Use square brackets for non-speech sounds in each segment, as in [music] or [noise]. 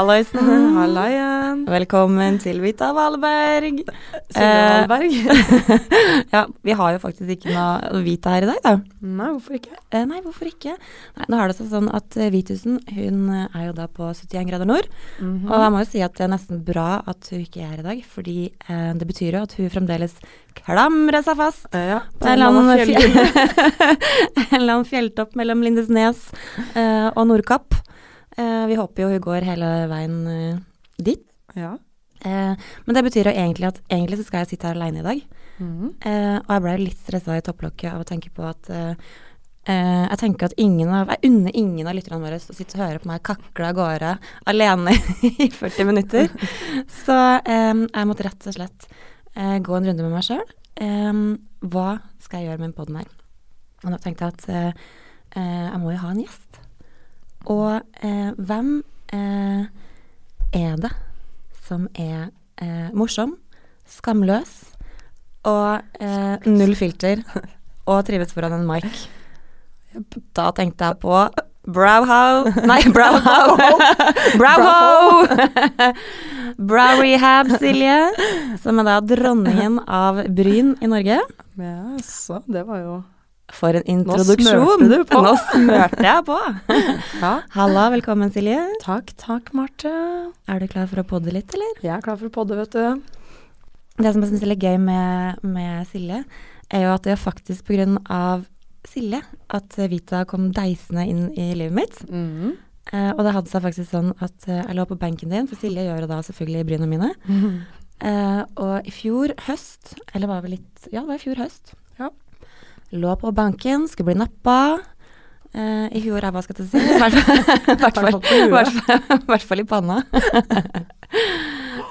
Halloisen. [laughs] Hallaien. Velkommen til Vita Valberg. Silje Valberg. [laughs] ja, vi har jo faktisk ikke noe Vita her i dag, da. Nei, hvorfor ikke? Eh, nei, hvorfor ikke? Nei, nå har det seg sånn at Vitusen, hun eh, er jo da på 71 grader nord. Mhm. Og jeg må jo si at det er nesten bra at hun ikke er her i dag, fordi eh, det betyr jo at hun fremdeles klamrer seg fast Eh, ja, på [laughs] en eller annen, fjelltopp mellom Lindesnes eh, og Nordkapp. Eh, vi håper jo hun går hele veien eh, dit. Ja. Eh, men det betyr jo egentlig at egentlig så skal jeg sitte her alene i dag. Eh, og jeg ble litt stressa i topplokket av å tenke på at eh, Jeg tenker at ingen av Jeg unner ingen av lytterne våre å sitte og høre på meg kakle av gårde alene [laughs] i 40 minutter. [laughs] Så um, jeg måtte rett og slett uh, gå en runde med meg sjøl. hva skal jeg gjøre med en poden her? Og da tenkte jeg at uh, jeg må jo ha en gjest. Og eh, hvem eh, er det som er eh, morsom, skamløs og eh, null filter og trives foran en mic? Da tenkte jeg på Browhow Nei, Browhow! Browhow! Brow Rehab, Silje. Som er da dronningen av bryn i Norge. Ja, så det var jo For en Nå smørte du på. Nå smørte jeg på. [laughs] Ja. Halla, velkommen Silje. Takk, takk, Marte. Er du klar for å podde litt, eller? Jeg er klar for å podde, vet du. Det som jeg syns er litt gøy med, med Silje, er jo at det er faktisk på grunn av Silje at Vita kom deisende inn i livet mitt. Mm. Eh, og det hadde seg faktisk sånn at eh, jeg lå på benken din, for Silje gjør jo da selvfølgelig bryna mine. Eh, og i fjor høst, eller var det litt Ja, det var i fjor høst. Lå på banken, skulle bli nappa. Uh, I fjor ræva, skal jeg si. [laughs] I hvert fall- i huet. panna.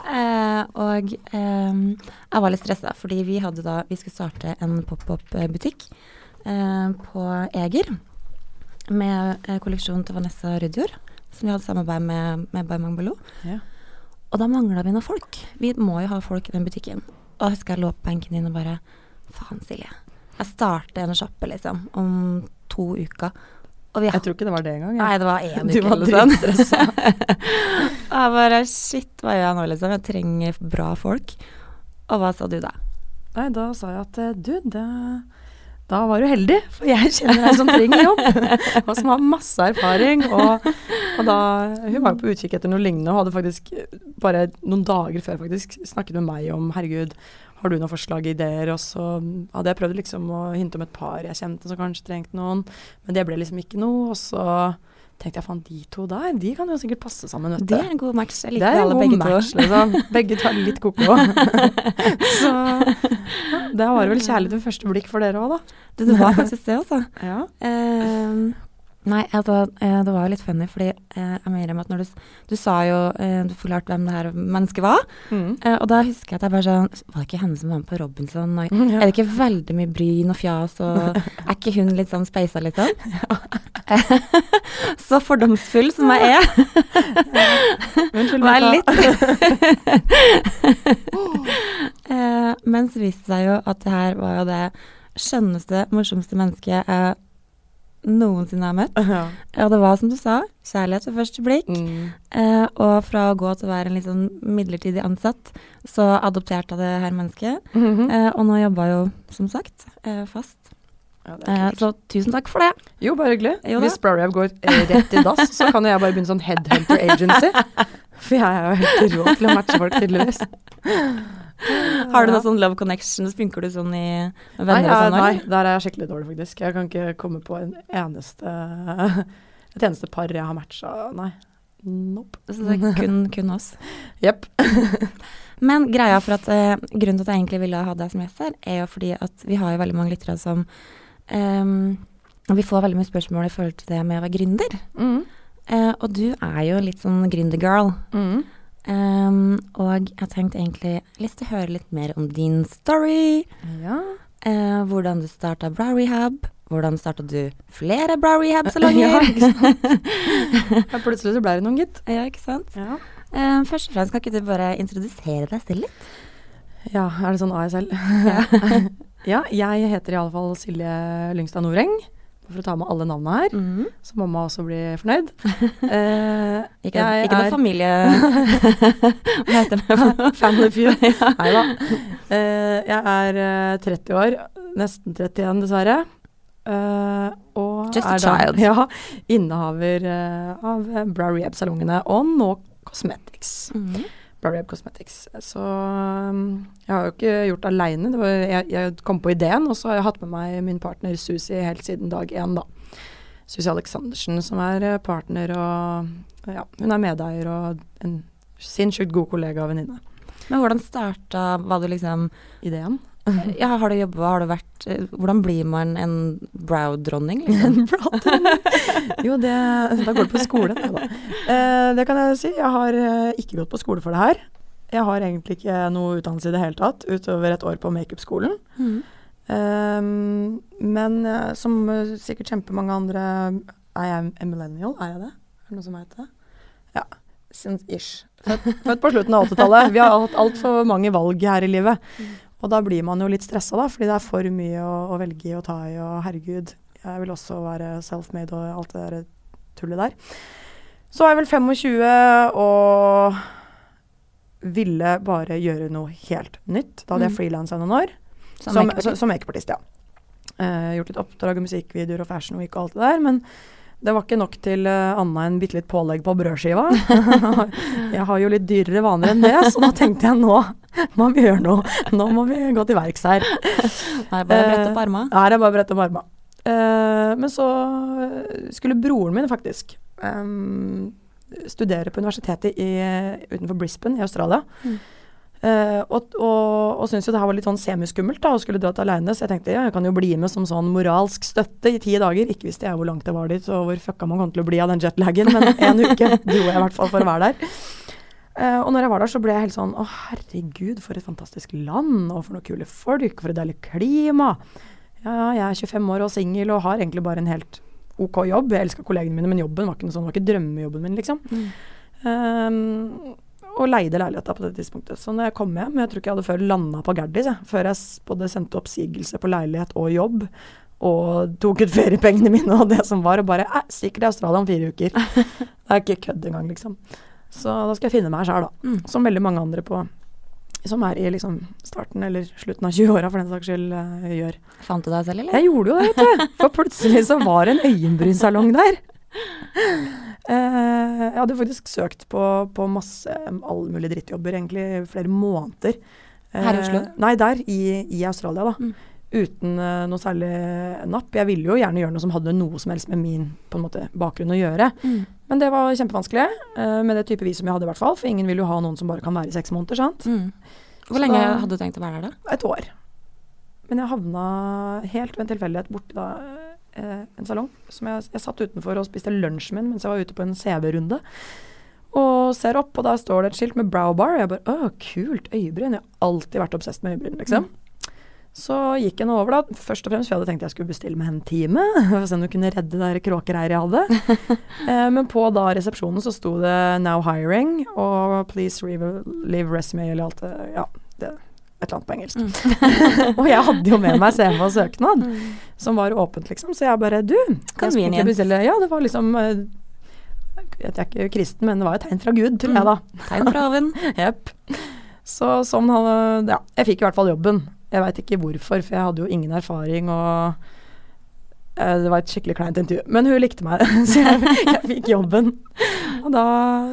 uh, og um, jeg var litt stressa, fordi vi da Vi skulle starte en pop-up-butikk uh, på Eger med eh, kolleksjonen til Vanessa Rudjord, som vi hadde samarbeid med, med Baimang Belo. Ja. Og da mangla vi noen folk. Vi må jo ha folk i den butikken. Og jeg husker jeg lå på benken din og bare Faen, Silje. Jeg starter en sjappe, liksom, om to uker. Vi Jeg tror ikke det var det engang. Nei, det var én [laughs] Du uke var eller noe dritstressa. [laughs] Jeg bare Shit, hva gjør jeg nå, liksom? Jeg trenger bra folk. Og hva sa du da? Nei, da sa jeg at eh, du, det da var du heldig, for jeg kjenner ei som trenger jobb, [laughs] og som har masse erfaring. Og, og da, Hun var jo på utkikk etter noe lignende og hadde faktisk eh, bare noen dager før faktisk snakket med meg om herregud, har du noen forslag, ideer? Og så hadde jeg prøvd liksom å hinte om et par jeg kjente som kanskje trengte noen, men det ble liksom ikke noe. Og så tenkte jeg faen, de to der, de kan jo sikkert passe sammen. vet du. Det er en god match. Jeg Det er alle begge match, to. liksom. [laughs] Begge tar litt koko. [laughs] så ja, det var vel kjærlighet ved første blikk for dere òg, da. Det, det var faktisk det, altså. Ja. Eh, nei, altså, det var jo litt funny, fordi eh, jeg må innrømme at når du, du sa jo eh, Du forklarte hvem det her mennesket var, Mm. og da husker jeg at jeg bare sånn Var det ikke henne som var med på Robinson? Og, [laughs] Ja. Er det ikke veldig mye bryn og fjas, og [laughs] er ikke hun litt sånn speisa, liksom? [laughs] Så fordomsfull som jeg er, Unnskyld, var litt Mens Men så viste det seg jo at det her var jo det skjønneste, morsomste mennesket jeg noensinne har møtt. [laughs] Ja. Og det var som du sa, kjærlighet ved første blikk. Mm. Eh, og fra å gå til å være en litt sånn midlertidig ansatt, så adopterte jeg det her mennesket. Mhm. Eh, og nå jobber jeg jo, som sagt, eh, fast. Ja, Eh, så tusen takk for det. Jo, bare hyggelig. Hvis Browrab går eh, rett i dass, så kan jo jeg bare begynne sånn headhunter agency. [laughs] For jeg er jo helt rå til å matche folk, tydeligvis. [laughs] Har du noe sånn love connections? Funker du sånn i venner Nei, venner og sånn? nei, der er jeg skikkelig dårlig, faktisk. Jeg kan ikke komme på en eneste [laughs] et eneste par jeg har matcha. Nei. Nope. Så det er kun, [laughs] kun oss. Jepp. Men greia for at eh, grunnen til at jeg egentlig ville ha deg som gjest her, er jo fordi at vi har jo veldig mange lyttere som ehm, Vi får veldig mye spørsmål i forhold til det med å være gründer. Mm. Eh, og du er jo litt sånn gründergirl. Mm. Um, og jeg tenkte egentlig lyst til å høre litt mer om din story. Ja. eh, hvordan du starta Bra Rehab. Hvordan starta du flere Bra Rehab-salonger? [laughs] Ja. [laughs] Ja, plutselig så ble det noen, gitt. ja, ikke sant? Ja. Eh, først og fremst, kan ikke du bare introdusere deg selv litt? ja, er det sånn ASL? Ja. [laughs] ja, jeg heter i alle fall Silje Lyngstad Noreng. For å ta med alle navnene her, Mhm. så mamma også blir fornøyd. [laughs] Eh, Ikke, ikke noe familie... [laughs] Hva heter det? Family feud. [laughs] ja. Nei da. Eh, jeg er eh, 30 år, nesten 31 dessverre. Eh, og Just er da ja, innehaver eh, av eh, Brow Rehab-salongene og nå Cosmetics. Mhm. Rehab Cosmetics. Så um, jeg har jo ikke gjort det aleine. Jeg, jeg kom på ideen, og så har jeg hatt med meg min partner Susi helt siden dag én, da. Susi Aleksandersen, som er eh, partner og ja, hun er medeier og en sinnssykt god kollega og venninne. Men hvordan starta Var det liksom Ideen? Ja, har du jobba, har du vært eh, Hvordan blir man en brow-dronning, liksom? En bladronning. jo, det Da går du på skole. Nei da. Eh, det kan jeg si. Jeg har eh, ikke gått på skole for det her. Jeg har egentlig ikke noe utdannelse i det hele tatt, utover et år på makeupskolen. Mm. Eh, men eh, som sikkert kjempemange andre Er jeg en millennial? Er jeg det? Er det noe som heter det? Ja. Ish. Født, født på slutten av 80-tallet. Vi har hatt altfor mange valg her i livet. Og da blir man jo litt stressa, da, fordi det er for mye å, å velge i og ta i, og herregud, jeg vil også være self-made og alt det der tullet der. Så var jeg vel 25 og ville bare gjøre noe helt nytt. Da hadde jeg Mm. frilansa noen år. Som Som, som, som makeupartist, ja. Uh, gjort litt oppdrag og musikkvideoer og Fashion Week og alt det der. Men det var ikke nok til uh, annet enn bitte litt pålegg på brødskiva. [laughs] jeg har jo litt dyrere vaner enn det, så da tenkte jeg nå må vi gjøre noe. Nå må vi gå til verks her. Nei, bare brette opp arma. Her er bare brett opp arma. Uh, men så eh, skulle broren min faktisk um, studere på universitetet i, utenfor Brisbane i Australia. Mm. Eh, og og, og syntes jo det her var litt sånn semiskummelt da, å skulle dra til aleine, så jeg tenkte ja, jeg kan jo bli med som sånn moralsk støtte i ti dager. Ikke visste jeg hvor langt det var dit, og hvor fucka man kom til å bli av den jetlagen, men [laughs] en uke dro jeg i hvert fall for å være der. Uh, og når jeg var der, så ble jeg helt sånn Å, herregud, for et fantastisk land, og for noen kule folk, for et deilig klima. Ja, jeg er 25 år og singel og har egentlig bare en helt OK jobb. Jeg elska kollegene mine, men jobben var ikke noe sånn, det var ikke drømmejobben min, liksom. Mm. Ehm, og leide leiligheta på det tidspunktet. Så når jeg kom hjem, jeg tror ikke jeg hadde før landa på Gerdis, jeg, før jeg både sendte oppsigelse på leilighet og jobb, og tok ut feriepengene mine og det som var, og bare eh, stikker til Australia om fire uker. [laughs] Det er ikke kødd engang, liksom. Så da skal jeg finne meg sjæl, da. Mm. Som veldig mange andre på som er i liksom starten eller slutten av 20-åra, for den saks skyld, uh, gjør. Fant du deg selv, eller? Jeg gjorde jo det, vet du. For plutselig så var det en øyenbrynsalong der. Eh, jeg hadde faktisk søkt på, på masse alle mulige drittjobber, egentlig i flere måneder. Her i Oslo? Eh, nei, der i, i Australia, da. Mm. Uten eh, noe særlig napp. Jeg ville jo gjerne gjøre noe som hadde noe som helst med min på en måte, bakgrunn å gjøre. Mm. Men det var kjempevanskelig, eh, med det type visum jeg hadde i hvert fall. For ingen vil jo ha noen som bare kan være i seks måneder, sant. Mm. Hvor Så lenge da- hadde du tenkt å være der, da? Et år. Men jeg havna helt ved en tilfeldighet borti da eh, en salong. Som jeg, jeg satt utenfor og spiste lunsjen min mens jeg var ute på en CV-runde. Og ser opp, og der står det et skilt med brow bar. Og jeg bare Å, kult. Øyebryn. Jeg har alltid vært obsess med øyebryn, liksom. Så gikk jeg nå over, da. Først og fremst for jeg hadde tenkt jeg skulle bestille meg en time. [laughs] For å se om du kunne redde det kråkereiret jeg hadde. [laughs] eh, men på da resepsjonen så sto det 'now hiring' og 'please re- leave resume' eller alt det Ja, det, et eller annet på engelsk. Mm. [laughs] og jeg hadde jo med meg CV og søknad, som var åpent, liksom. Så jeg bare Du, bestille Ja, det var liksom eh, Jeg er ikke kristen, men det var et tegn fra Gud, tror jeg, da. Tegn fra oven. [laughs] Jepp. Så sånn hadde Ja, jeg fikk i hvert fall jobben. Jeg veit ikke hvorfor, for jeg hadde jo ingen erfaring og det var et skikkelig kleint intervju. Men hun likte meg, [laughs] så jeg, jeg fikk jobben. Og da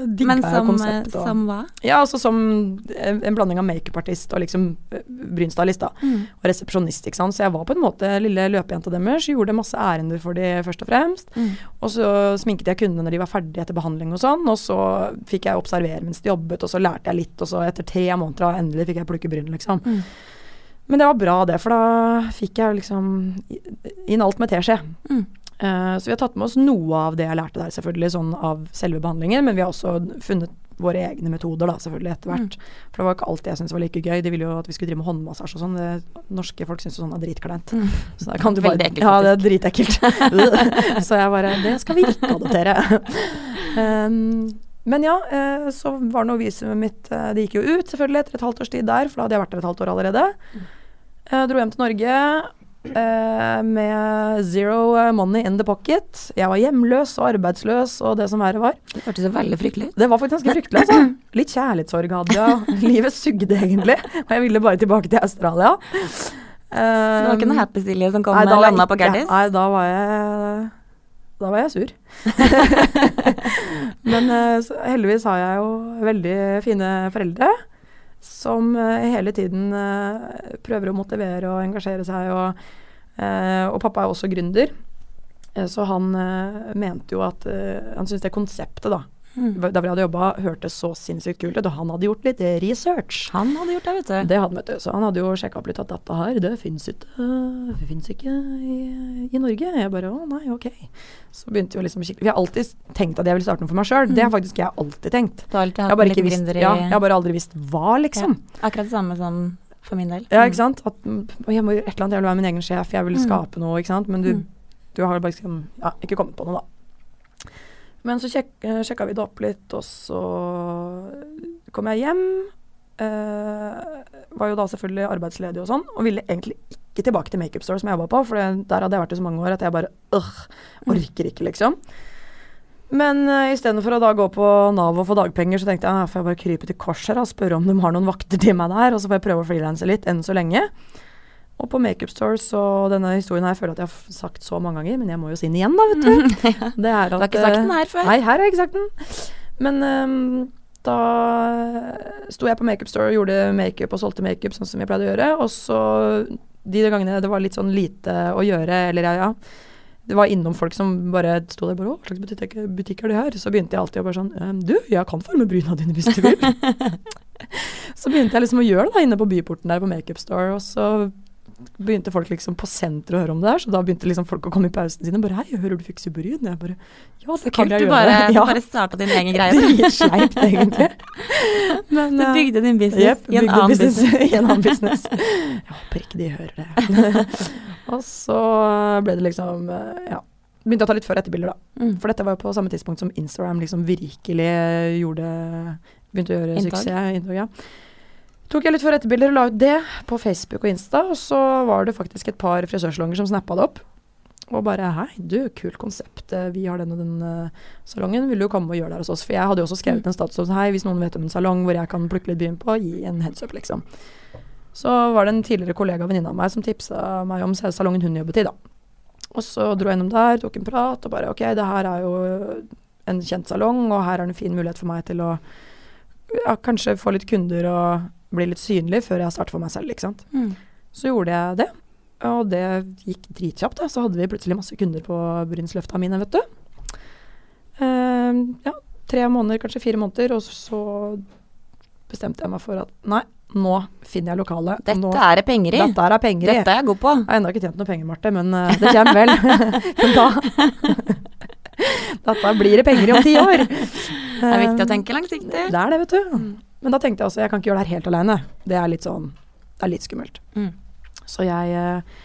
digga jeg som, eh, konseptet. Men som hva? Ja, altså som en, en blanding av makeupartist og liksom eh, brynstylist, da. Mm. Og resepsjonist, ikke sant. Så jeg var på en måte lille løpejenta deres. Gjorde masse ærender for de først og fremst. Mm. Og så sminket jeg kundene når de var ferdige etter behandling og sånn. Og så fikk jeg observere mens de jobbet, og så lærte jeg litt. Og så etter tre måneder, endelig fikk jeg plukke bryn, liksom. Mm. Men det var bra, det, for da fikk jeg liksom inn alt med teskje. Mm. Uh, så vi har tatt med oss noe av det jeg lærte der, selvfølgelig, sånn av selve behandlingen. Men vi har også funnet våre egne metoder, da, selvfølgelig, etter hvert. For det var ikke alltid jeg syntes var like gøy. De ville jo at vi skulle drive med håndmassasje og sånn. Norske folk syns jo sånn er dritkleint. Mm. Så da kan du bare ekkelt, Ja, det er dritekkelt. [laughs] så jeg bare Det skal vi ikke adoptere. um, men ja, uh, så var det noe visumet mitt uh, Det gikk jo ut, selvfølgelig, etter et halvt års tid der, for da hadde jeg vært der et halvt år allerede. Mm. Eh, dro hjem til Norge. eh, med zero eh, money in the pocket. Jeg var hjemløs og arbeidsløs og det som verre var. Det hørtes veldig fryktelig ut. Det var faktisk ganske fryktelig. Altså. Litt kjærlighetssorg hadde jeg. [laughs] Livet sugde egentlig. Og jeg ville bare tilbake til Australia. Det var ikke noe happy Silje som kom Nei, og landa på Gerdis? Nei, da var jeg Da var jeg sur. [laughs] [laughs] Men uh, heldigvis har jeg jo veldig fine foreldre som eh, hele tiden eh, prøver å motivere og engasjere seg. Og, eh, og pappa er også gründer, så han mente jo at Han syntes det konseptet, da, Mm. der vi hadde jobba, hørtes så sinnssykt kult ut. Og han hadde gjort litt research. Han hadde gjort det, vet du. Det hadde vet du. Så han hadde jo sjekka opp litt at dette her, det fins ikke, det finnes ikke i, i Norge. Jeg bare å nei, ok. Så begynte jo liksom kikke Vi har alltid tenkt at jeg ville starte noe for meg sjøl. Det har faktisk jeg alltid tenkt. Du har alltid Jeg hatt liten visst, i ja, jeg har bare aldri visst hva, liksom. Akkurat det samme som for min del. Ja, Mm. ikke sant. At, mm, jeg må gjøre et eller annet, jeg vil være min egen sjef, jeg vil Mm. skape noe, ikke sant. Men du, Mm. du har bare liksom, ja, ikke kommet på noe, da. Men så sjek, eh, sjekka vi det opp litt, og så kom jeg hjem. Eh, var jo da selvfølgelig arbeidsledig og sånn, og ville egentlig ikke tilbake til Makeup Store som jeg jobba på, for der hadde jeg vært i så mange år at jeg bare øh, orker ikke, liksom. Men uh, istedenfor å da gå på Nav og få dagpenger, så tenkte jeg ja, får jeg bare krype til korset og spørre om de har noen vakter til meg der, og så får jeg prøve å frilanse litt enn så lenge. Og på Makeup Store, så denne historien her, jeg føler at jeg har sagt så mange ganger, men jeg må jo si den igjen, da, vet du. [laughs] Det er at, Du har ikke sagt eh, den her før? Nei, her har jeg ikke sagt den. Men um, da sto jeg på Makeup Store og gjorde makeup og solgte makeup sånn som jeg pleide å gjøre. Og så de gangene det var litt sånn lite å gjøre, eller ja, ja Det var innom folk som bare sto der bare 'Å, hva slags butikk, butikk er det her?' Så begynte jeg alltid å bare sånn «Ehm, 'Du, jeg kan forme bryna dine hvis du vil'. [laughs] så begynte jeg liksom å gjøre det da inne på byporten der på Makeup Store, og så begynte folk liksom på senteret å høre om det der, så da begynte liksom folk å komme i pausen sine bare 'Hei, hører du fikser bryn?' Jeg bare 'Ja, det kan Kult, jeg du gjøre'. bare, ja. du bare starta din egen greie. [laughs] du. Dritsleipt, egentlig. [laughs] Men Du eh, bygde din business Jepp, [laughs] i en annen business business. I en annen business. Jeg håper ikke de hører det. og så ble det liksom eh, Ja. Begynte å ta litt før- og etterbilder, da. Mm. For dette var jo på samme tidspunkt som Instagram liksom virkelig gjorde Begynte å gjøre Inntag. suksess. Inntog, ja. Tok jeg litt og etterbilder og la ut det på Facebook og Insta, og så var det faktisk et par frisørsalonger som snappa det opp. Og bare Hei, du, kult konsept. eh, Vi har den og den eh, salongen. Vil du komme og gjøre det hos oss? For jeg hadde jo også skrevet en status om Hei, hvis noen vet om en salong hvor jeg kan plukke litt byen på, gi en heads up, liksom. Så var det en tidligere kollega og venninne av meg som tipsa meg om salongen hun jobbet i, da. Og så dro jeg innom der, tok en prat og bare OK, det her er jo en kjent salong, og her er det en fin mulighet for meg til å ja, kanskje få litt kunder og bli litt synlig før jeg starter for meg selv, ikke sant. Mm. Så gjorde jeg det, og det gikk dritkjapt. da. Så hadde vi plutselig masse kunder på Brynsløfta mine, vet du. Uh, ja, tre måneder, kanskje fire måneder, og så bestemte jeg meg for at nei, nå finner jeg lokalet. Dette nå, er det penger i. dette er penger i. Dette er jeg god på. Jeg har ennå ikke tjent noe penger, Marte, men uh, det kommer vel. [laughs] men da [laughs] Dette blir det penger i om ti år. [laughs] Det er viktig å tenke langsiktig. Det er det, vet du. Mm. Men da tenkte jeg også jeg kan ikke gjøre det her helt alene. Det er litt sånn Det er litt skummelt. Mm. Så jeg eh,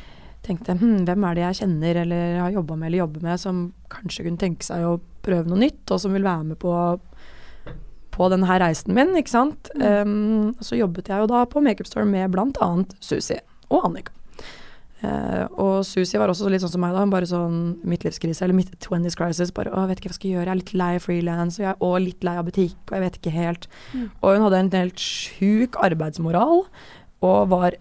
tenkte hm, hvem er det jeg kjenner eller har jobba med eller jobber med som kanskje kunne tenke seg å prøve noe nytt, og som vil være med på på denne reisen min, ikke sant. Um, så jobbet jeg jo da på Makeup Store med bl.a. Susi og Annika. Eh, og Susi var også litt sånn som meg, da. Bare sånn midtlivskrise, eller midt 20's crisis. Bare 'Å, jeg vet ikke hva jeg skal gjøre. Jeg er litt lei av frilans, og jeg er også litt lei av butikk, og jeg vet ikke helt'. Mm. Og hun hadde en helt sjuk arbeidsmoral, og var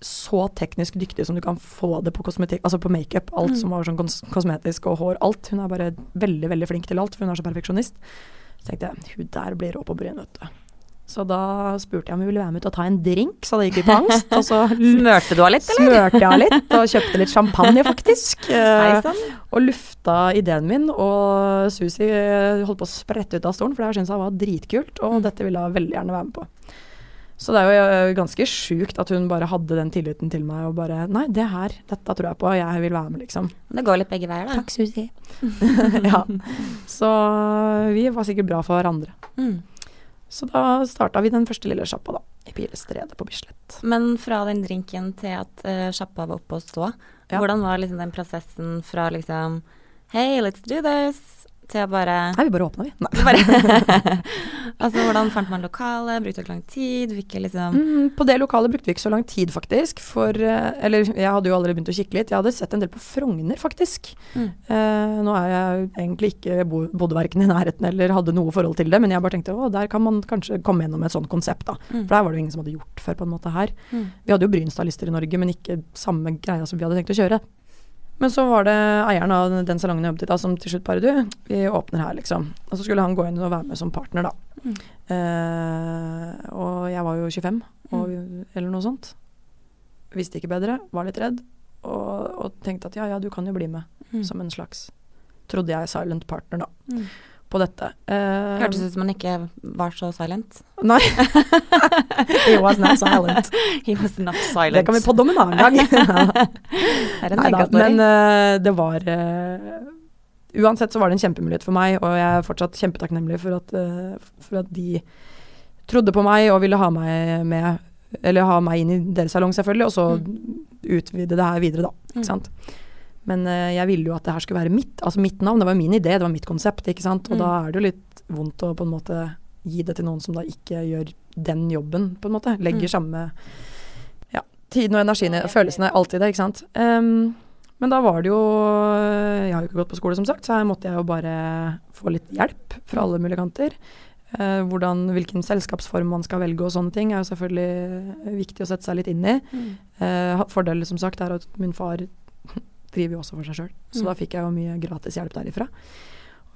så teknisk dyktig som du kan få det på kosmetikk, altså på makeup. Alt Mm. som var sånn kos kosmetisk og hår, alt. Hun er bare veldig, veldig flink til alt, for hun er så perfeksjonist. Så tenkte jeg, hun der blir rå på bryn, vet du. Så da spurte jeg om hun ville være med ut og ta en drink, så det gikk litt på angst. Og så [laughs] Smørte du av litt, eller? smørte jeg av litt, og kjøpte litt champagne, faktisk. [laughs] Eh, og lufta ideen min, og Susi eh, holdt på å sprette ut av stolen, for det syntes jeg var dritkult, og dette ville hun veldig gjerne være med på. Så det er jo eh, ganske sjukt at hun bare hadde den tilliten til meg, og bare Nei, det her, dette tror jeg på, jeg vil være med, liksom. Det går litt begge veier, da. Takk, Susi. [laughs] ja. Så vi var sikkert bra for hverandre. Mm. Så da starta vi den første lille sjappa, da. I Pilestredet på Bislett. Men fra den drinken til at uh, sjappa var oppe og stå, Ja. hvordan var liksom den prosessen fra liksom Hei, let's do this, til å bare Nei, vi bare åpna, vi. [laughs] Altså, hvordan fant man lokalet? Brukte dere lang tid? Hvilke liksom Mm, på det lokalet brukte vi ikke så lang tid, faktisk. For eh, Eller jeg hadde jo allerede begynt å kikke litt. Jeg hadde sett en del på Frogner, faktisk. Mm. Eh, nå er jeg egentlig ikke bo, bodde verken i nærheten eller hadde noe forhold til det, men jeg bare tenkte å, der kan man kanskje komme gjennom et sånt konsept, da. Mm. For der var det jo ingen som hadde gjort før, på en måte her. Mm. Vi hadde jo Brynstad-lister i Norge, men ikke samme greia som vi hadde tenkt å kjøre. Men så var det eieren av den salongen jeg jobbet i da, som til slutt bare Du, vi åpner her, liksom. Og så skulle han gå inn og være med som partner, da. Mm. Eh, og jeg var jo 25, og, eller noe sånt. Visste ikke bedre, var litt redd. Og, og tenkte at ja, ja, du kan jo bli med, Mm. som en slags Trodde jeg silent partner, da, Mm. På dette. Uh, Hørtes ut som han ikke var så silent. Nei. [laughs] He was not silent. He was not silent. Det kan vi podde om en annen gang. [laughs] Det er en Neida, megastory. men uh, det var uh, Uansett så var det en kjempemulighet for meg, og jeg er fortsatt kjempetakknemlig for at, uh, for at de trodde på meg og ville ha meg med, eller ha meg inn i deres salong, selvfølgelig, og så utvide det her videre, da. Mm. Ikke sant. Men eh, jeg ville jo at det her skulle være mitt, altså mitt navn. Det var min idé, det var mitt konsept, ikke sant. Og Mm. da er det jo litt vondt å på en måte gi det til noen som da ikke gjør den jobben, på en måte. Legger Mm. samme ja, tiden og energien og følelsene alltid det, ikke sant. Um, men da var det jo Jeg har jo ikke gått på skole, som sagt, så her måtte jeg jo bare få litt hjelp fra alle mulige kanter. Uh, hvordan, hvilken selskapsform man skal velge og sånne ting, er jo selvfølgelig viktig å sette seg litt inn i. Mm. Uh, fordelen som sagt er at min far driver jo også for seg sjøl, så Mm. da fikk jeg jo mye gratis hjelp derifra.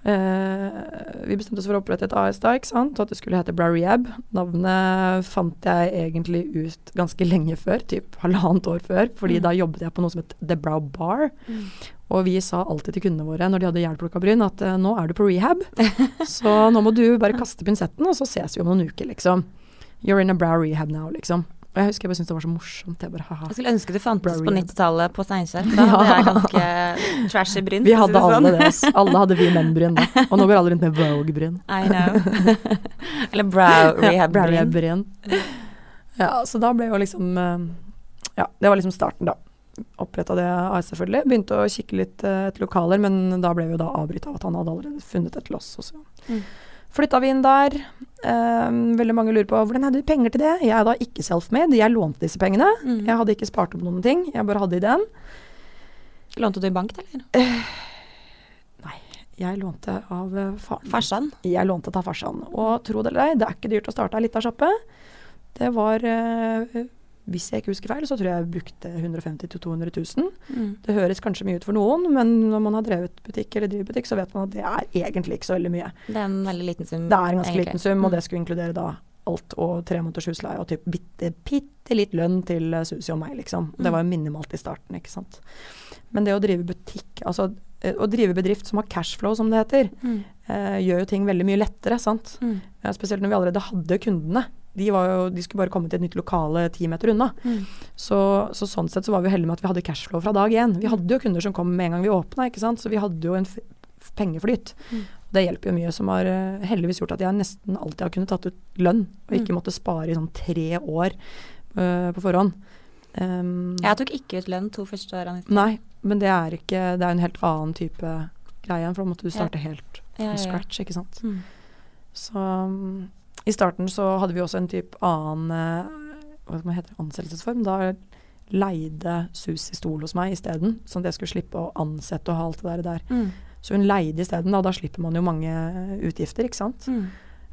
Eh, vi bestemte oss for å opprette et AS da, ikke sant, og at det skulle hete Brariab. Navnet fant jeg egentlig ut ganske lenge før, typ halvannet år før, fordi Mm. da jobbet jeg på noe som het The Brow Bar. Mm. Og vi sa alltid til kundene våre når de hadde hjelplukka bryn, at eh, nå er du på rehab, [laughs] så nå må du bare kaste pinsetten, og så ses vi om noen uker, liksom. You're in a brow rehab now, liksom. Jeg husker jeg bare syntes det var så morsomt. Jeg bare, haha. Jeg skulle ønske det fantes på 90-tallet på Steinkjer. [laughs] Da hadde jeg ganske trashy bryn. Vi hadde si alle sånn. det. ass. Alle hadde vi menn-bryn da. Og nå går alle rundt med Vogue-bryn. [laughs] I know. Eller [laughs] brow rehab-bryn. Ja, så da ble jo liksom eh, Ja, det var liksom starten, da. Oppretta det AS, selvfølgelig. Begynte å kikke litt eh, etter lokaler, men da ble vi jo da avbryta av at han hadde allerede funnet et til oss. Og Mm. Flytta vi inn der. Eh, veldig mange lurer på hvordan hadde du penger til det? Jeg er da ikke self-made. Jeg lånte disse pengene. Mm. Jeg hadde ikke spart opp noen ting. Jeg bare hadde ideen. Lånte du i bank, eller? Nei, Jeg lånte av eh, faren. Farsan? Jeg lånte av farsan. Og tro det eller ei, det er ikke dyrt å starte ei lita sjappe. Det var eh, Hvis jeg ikke husker feil, så tror jeg jeg brukte 150 000-200 000. Mm. Det høres kanskje mye ut for noen, men når man har drevet butikk eller driver butikk, så vet man at det er egentlig ikke så veldig mye. Det er en veldig liten sum. Det er en ganske egentlig. liten sum, og Mm. det skulle inkludere da alt og tre måneders husleie og typ bitte, bitte litt lønn til eh, Susi og meg, liksom. Det Mm. var jo minimalt i starten, ikke sant. Men det å drive butikk, altså eh, å drive bedrift som har cashflow, som det heter, Mm. eh, gjør jo ting veldig mye lettere, sant. Mm. Ja, spesielt når vi allerede hadde kundene. De, var jo, de skulle bare komme til et nytt lokale ti meter unna. Mm. Så, så sånn sett så var vi heldige med at vi hadde cashflow fra dag én. Vi hadde jo kunder som kom med en gang vi åpna, ikke sant. Så vi hadde jo en pengeflyt. Mm. Det hjelper jo mye, som har eh, heldigvis gjort at jeg nesten alltid har kunnet tatt ut lønn, og ikke Mm. måtte spare i sånn tre år uh, på forhånd. Um, Jeg tok ikke ut lønn to første årene. Nei, men det er ikke Det er en helt annen type greie, for da måtte du Ja. starte helt Ja, ja, ja. scratch, ikke sant. Mm. Så um, i starten så hadde vi også en type annen eh, hva skal man hete, ansettelsesform. Da leide Susi stol hos meg isteden, sånn at jeg skulle slippe å ansette og ha alt det der. der. Mm. Så hun leide isteden, og da slipper man jo mange utgifter, ikke sant. Mm.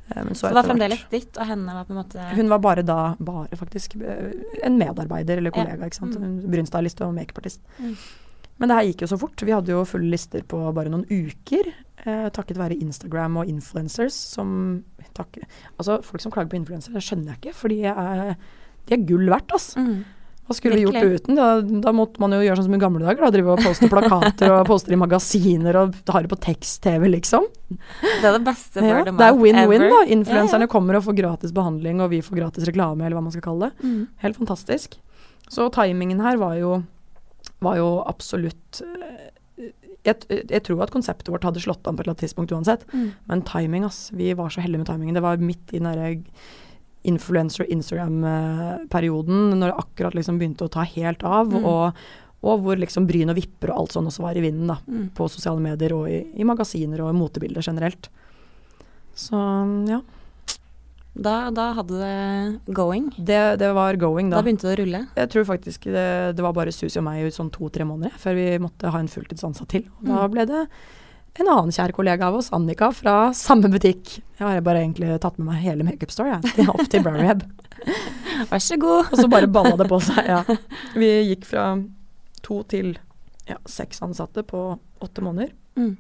Um, Så så det var fremdeles ditt, og henne var på en måte Hun var bare da, bare faktisk, eh, en medarbeider eller Ja. kollega, ikke sant. Mm. Hun og makeupartist. Mm. Men det her gikk jo så fort. Vi hadde jo fulle lister på bare noen uker. Eh, takket være Instagram og influencers som takk, Altså, folk som klager på influensere, skjønner jeg ikke, er, de er gull verdt, altså. mm. Hva skulle vi gjort uten? Da, da måtte man jo gjøre sånn som i gamle dager, da. Drive og poste plakater og poste i magasiner og ha det på tekst-TV, liksom. Det er det beste Ja, det er win-win, da. Influenserne ja. kommer og får gratis behandling, og vi får gratis reklame, eller hva man skal kalle det. Mm. Helt fantastisk. Så timingen her var jo, var jo absolutt eh, jeg, jeg tror at konseptet vårt hadde slått an på et eller annet tidspunkt uansett, Mm. men timing, ass. Vi var så heldige med timingen. Det var midt i den derre influencer Instagram-perioden, når det akkurat liksom begynte å ta helt av. Mm. Og, Og hvor liksom bryn og vipper og alt sånn også var i vinden, da. Mm. På sosiale medier og i, i magasiner og motebilder generelt. Så ja. Da, da hadde det going. Det, det var going, Da da. begynte det å rulle. Jeg tror faktisk det, det var bare Susi og meg i sånn to-tre måneder før vi måtte ha en fulltidsansatt til. Og da Mm. ble det en annen kjær kollega av oss, Annika, fra samme butikk. Jeg har bare egentlig tatt med meg hele Makeup Store, jeg, opp til Browrehab. [laughs] Vær så god. Og så bare balla det på seg, ja. [laughs] Vi gikk fra to til ja, seks ansatte på åtte måneder. Mm.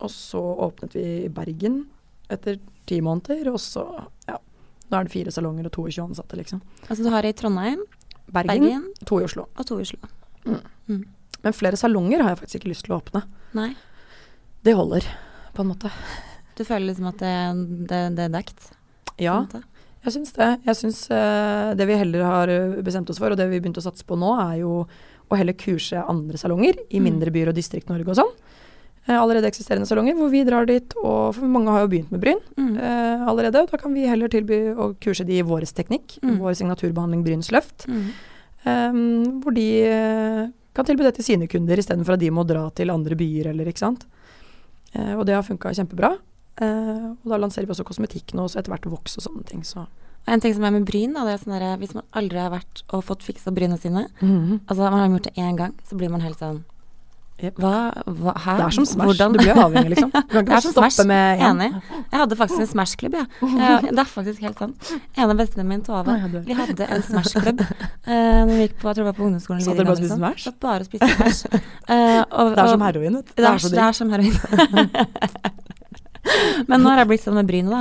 Og så åpnet vi i Bergen etter ti måneder, og så, Nå er det fire salonger og 22 ansatte, liksom. Altså du har i Trondheim, Bergen, Bergen to i Oslo. og to i Oslo. Men flere salonger har jeg faktisk ikke lyst til å åpne. Nei. Det holder, på en måte. Du føler liksom at det, det, det er dekt? Ja, jeg syns det. Jeg syns uh, det vi heller har eh, bestemt oss for, og det vi begynte å satse på nå, er jo å heller kurse andre salonger i Mm. mindre byer og Distrikt-Norge og sånn. Eh, allerede eksisterende salonger hvor vi drar dit, og mange har jo begynt med bryn Mm. eh, allerede. Da kan vi heller tilby å kurse de i vår teknikk, Mm. vår signaturbehandling Brynsløft. Mm. Um, hvor de eh, kan tilby det til sine kunder istedenfor at de må dra til andre byer eller ikke sant. Eh, og det har funka kjempebra. Eh, og da lanserer vi også kosmetikk nå, så etter hvert voks og sånne ting. Så. En ting som er med bryn, da, det er sånn der, hvis man aldri har vært og fått fiksa brynene sine, Mhm. altså man har gjort det én gang, så blir man helt sånn. Hva, hva? Det er som Smash. Hvordan? Du blir avhengig, liksom. [laughs] Du kan ikke stoppe Smash. med én. Enig. Jeg hadde faktisk en Smash-klubb, jeg. Ja. Det er faktisk helt sant. En av bestevenninnene mine, Tove, vi hadde en Smash-klubb uh, når vi gikk på, jeg tror det var på ungdomsskolen. Så dere bare spiste. Smash? Satt bare og spiste Smash. Uh, [laughs] og, Det er som heroin, vet du. Det er, det er som heroin. [laughs] Men nå har jeg blitt sånn med brynet, da.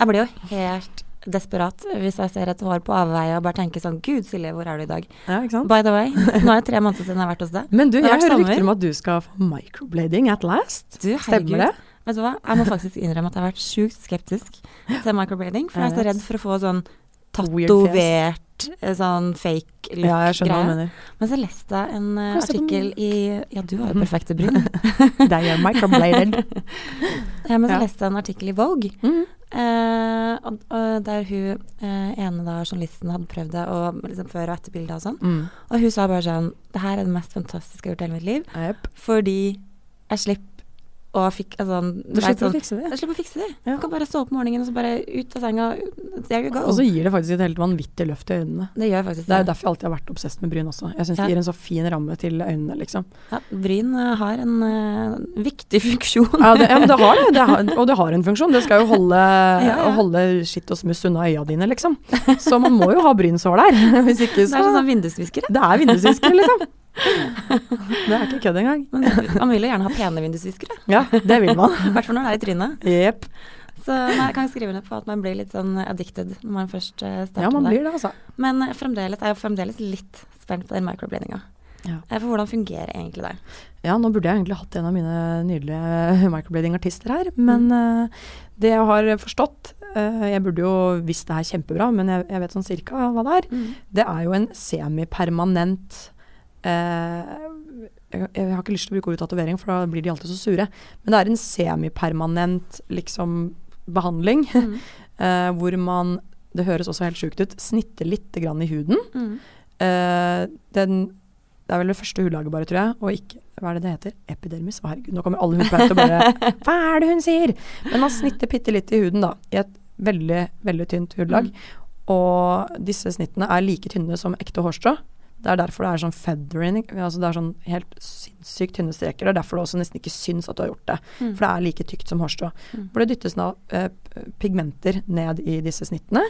Jeg blir jo helt desperat hvis jeg ser et hår på avveie og bare tenker sånn Gud, Silje, hvor er du i dag? ja? By the way, nå er det tre måneder siden jeg har vært hos deg. Men du, Det jeg hører rykter om at du skal få microblading at last. Du, Stemmer det? Vet du hva, jeg må faktisk innrømme at jeg har vært sjukt skeptisk til microblading, for jeg er så redd for å få sånn tatovert, eh, sånn fake Ja, jeg skjønner hva du look-greie. mener. Men så leste jeg en om- artikkel i Ja, du har jo perfekte bryn. [laughs] De er microbladed. [laughs] Ja, men så Ja. leste jeg en artikkel i Vogue, Mm. Uh, og, og der hun uh, ene da, journalisten hadde prøvd det, og liksom før- og etter bildet og sånn. Mm. Og hun sa bare sånn Det her er det mest fantastiske jeg har gjort i hele mitt liv, Yep. fordi jeg slipper å fikk altså, Du slipper sånn, å fikse det. Jeg slipper å fikse det. Ja. Du kan bare stå opp om morgenen og så bare ut av senga. Og så gir det faktisk et helt vanvittig løft i øynene. det gjør faktisk Det er jo derfor jeg alltid har vært obsess med bryn også. Jeg syns Ja. det gir en så fin ramme til øynene, liksom. Ja, bryn eh, har en uh, viktig [laughs] funksjon. Ja, det, ja men det har det. det har, og det har en funksjon. Det skal jo holde, [laughs] holde skitt og smuss unna øya dine, liksom. Så man må jo ha brynsår der. [laughs] Hvis ikke Det er sånn vindusviskere. Det er vindusviskere, liksom. [laughs] Det er ikke kødd engang. Men man vil jo gjerne ha pene vindusviskere. Ja, det vil man. [laughs] I hvert fall når det er i trynet. Yep. Så nei, jeg kan skrive ned på at man blir litt sånn addicted når man først eh, starter Ja, man det. blir det, altså. Men eh, fremdeles jeg er fremdeles litt spent på den microbladinga. Ja. Eh, For hvordan fungerer egentlig det? Ja, nå burde jeg egentlig hatt en av mine nydelige [laughs] microblading-artister her, men Mm. det jeg har forstått Jeg burde jo visst det her kjempebra, men jeg, jeg vet sånn cirka hva det er. Det er jo en semipermanent jeg, jeg har ikke lyst til å bruke ordet tatovering, for da blir de alltid så sure. Men det er en semipermanent liksom behandling, [laughs] Mm. uh, hvor man Det høres også helt sjukt ut. Snitter litt grann i huden. Mm. Uh, den Det er vel det første hudlaget, bare, tror jeg. Og ikke Hva er det det heter? Epidermis? Å, herregud, nå kommer alle hudpleiere til å bare [laughs] Hva er det hun sier? Men man snitter bitte litt i huden, da. I et veldig, veldig tynt hudlag. Og disse snittene er like tynne som ekte hårstrå. Det er derfor det er sånn feathering. Altså det er sånn helt sinnssykt tynne streker. Det er derfor det også nesten ikke syns at du har gjort det. Mm. For det er like tykt som hårstrå. Mm. For det dyttes da eh, pigmenter ned i disse snittene,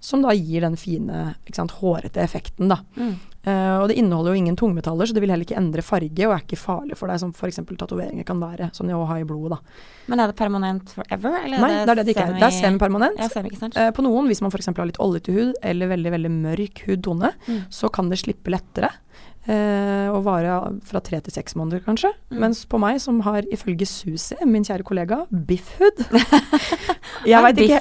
som da gir den fine, sant, hårete effekten, da. Mm. Uh, og det inneholder jo ingen tungmetaller, så det vil heller ikke endre farge, og er ikke farlig for deg, som f.eks. tatoveringer kan være, som de har i blodet, da. Men er det permanent forever? Eller Nei, det er det det ikke er. Det er semipermanent. Ja, semi, uh. På noen, hvis man f.eks. har litt oljete hud eller veldig veldig mørk hudtone, Mm. så kan det slippe lettere. Eh, og vare fra tre til seks måneder, kanskje. Mm. Mens på meg, som har ifølge Susi, min kjære kollega, biffhud [laughs] Jeg veit ikke.